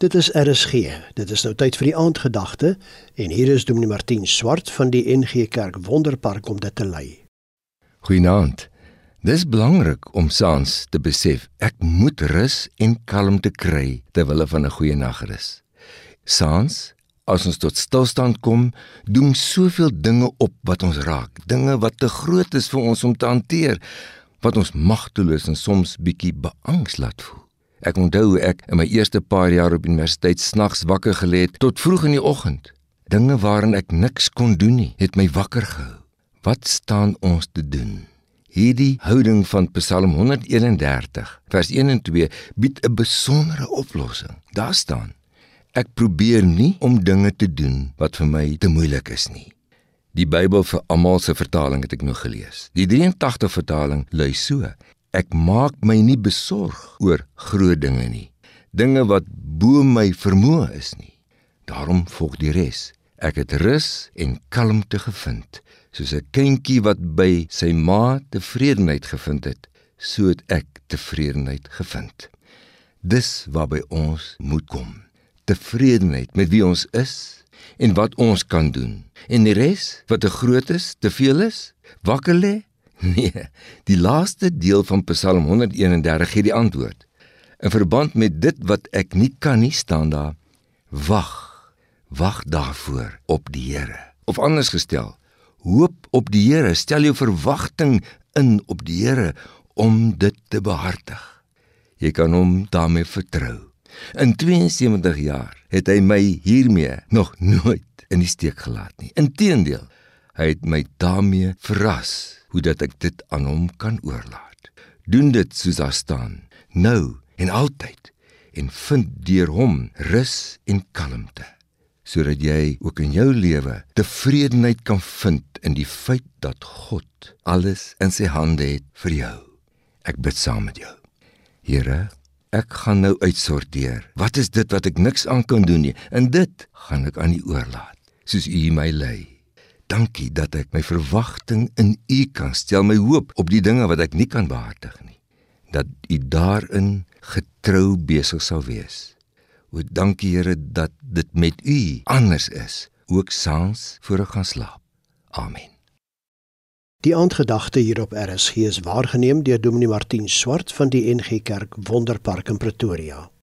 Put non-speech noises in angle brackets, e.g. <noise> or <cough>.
Dit is RSG. Dit is nou tyd vir die aandgedagte en hier is Dominee Martin Swart van die NG Kerk Wonderpark om dit te lei. Goeienaand. Dis belangrik om saans te besef ek moet rus en kalmte kry terwyl van 'n goeie nagrus. Saans as ons tot stilstand kom, doen soveel dinge op wat ons raak, dinge wat te groot is vir ons om te hanteer, wat ons magteloos en soms bietjie beangs laat voel. Ek onthou ek in my eerste paar jaar op universiteit snags wakker gelê het tot vroeg in die oggend. Dinge waarin ek niks kon doen nie, het my wakker gehou. Wat staan ons te doen? Hierdie houding van Psalm 131 vers 1 en 2 bied 'n besondere oplossing. Daar staan: Ek probeer nie om dinge te doen wat vir my te moeilik is nie. Die Bybel vir almal se vertaling het ek nog gelees. Die 83 vertaling lui so: Ek maak my nie besorg oor groot dinge nie, dinge wat bo my vermoë is nie. Daarom volg die res. Ek het rus en kalmte gevind, soos 'n kindjie wat by sy ma tevredenheid gevind het, so het ek tevredenheid gevind. Dis waarby ons moet kom. Tevredenheid met wie ons is en wat ons kan doen. En die res, wat te groot is, te veel is, wakker lê <laughs> Nee, die laaste deel van Psalm 131 gee die antwoord. In verband met dit wat ek nie kan nie staan daar, wag. Wag daarvoor op die Here. Of anders gestel, hoop op die Here, stel jou verwagting in op die Here om dit te behartig. Jy kan hom daarmee vertrou. In 72 jaar het hy my hiermee nog nooit in die steek gelaat nie. Inteendeel, hy het my daarmee verras hoe dat ek dit aan hom kan oorlaat. Doen dit soos daar staan, nou en altyd en vind deur hom rus en kalmte sodat jy ook in jou lewe tevredenheid kan vind in die feit dat God alles in sy hande het vir jou. Ek bid saam met jou. Here, ek gaan nou uitsorteer. Wat is dit wat ek niks aan kan doen nie? En dit gaan ek aan U oorlaat, soos U my lei. Dankie dat ek my verwagting in U kan stel, my hoop op die dinge wat ek nie kan behartig nie. Dat U daarin getrou besig sal wees. O dankie Here dat dit met U anders is, ook saans voor ek gaan slaap. Amen. Die aandgedagte hier op RSG is waargeneem deur Dominee Martin Swart van die NG Kerk Wonderpark in Pretoria.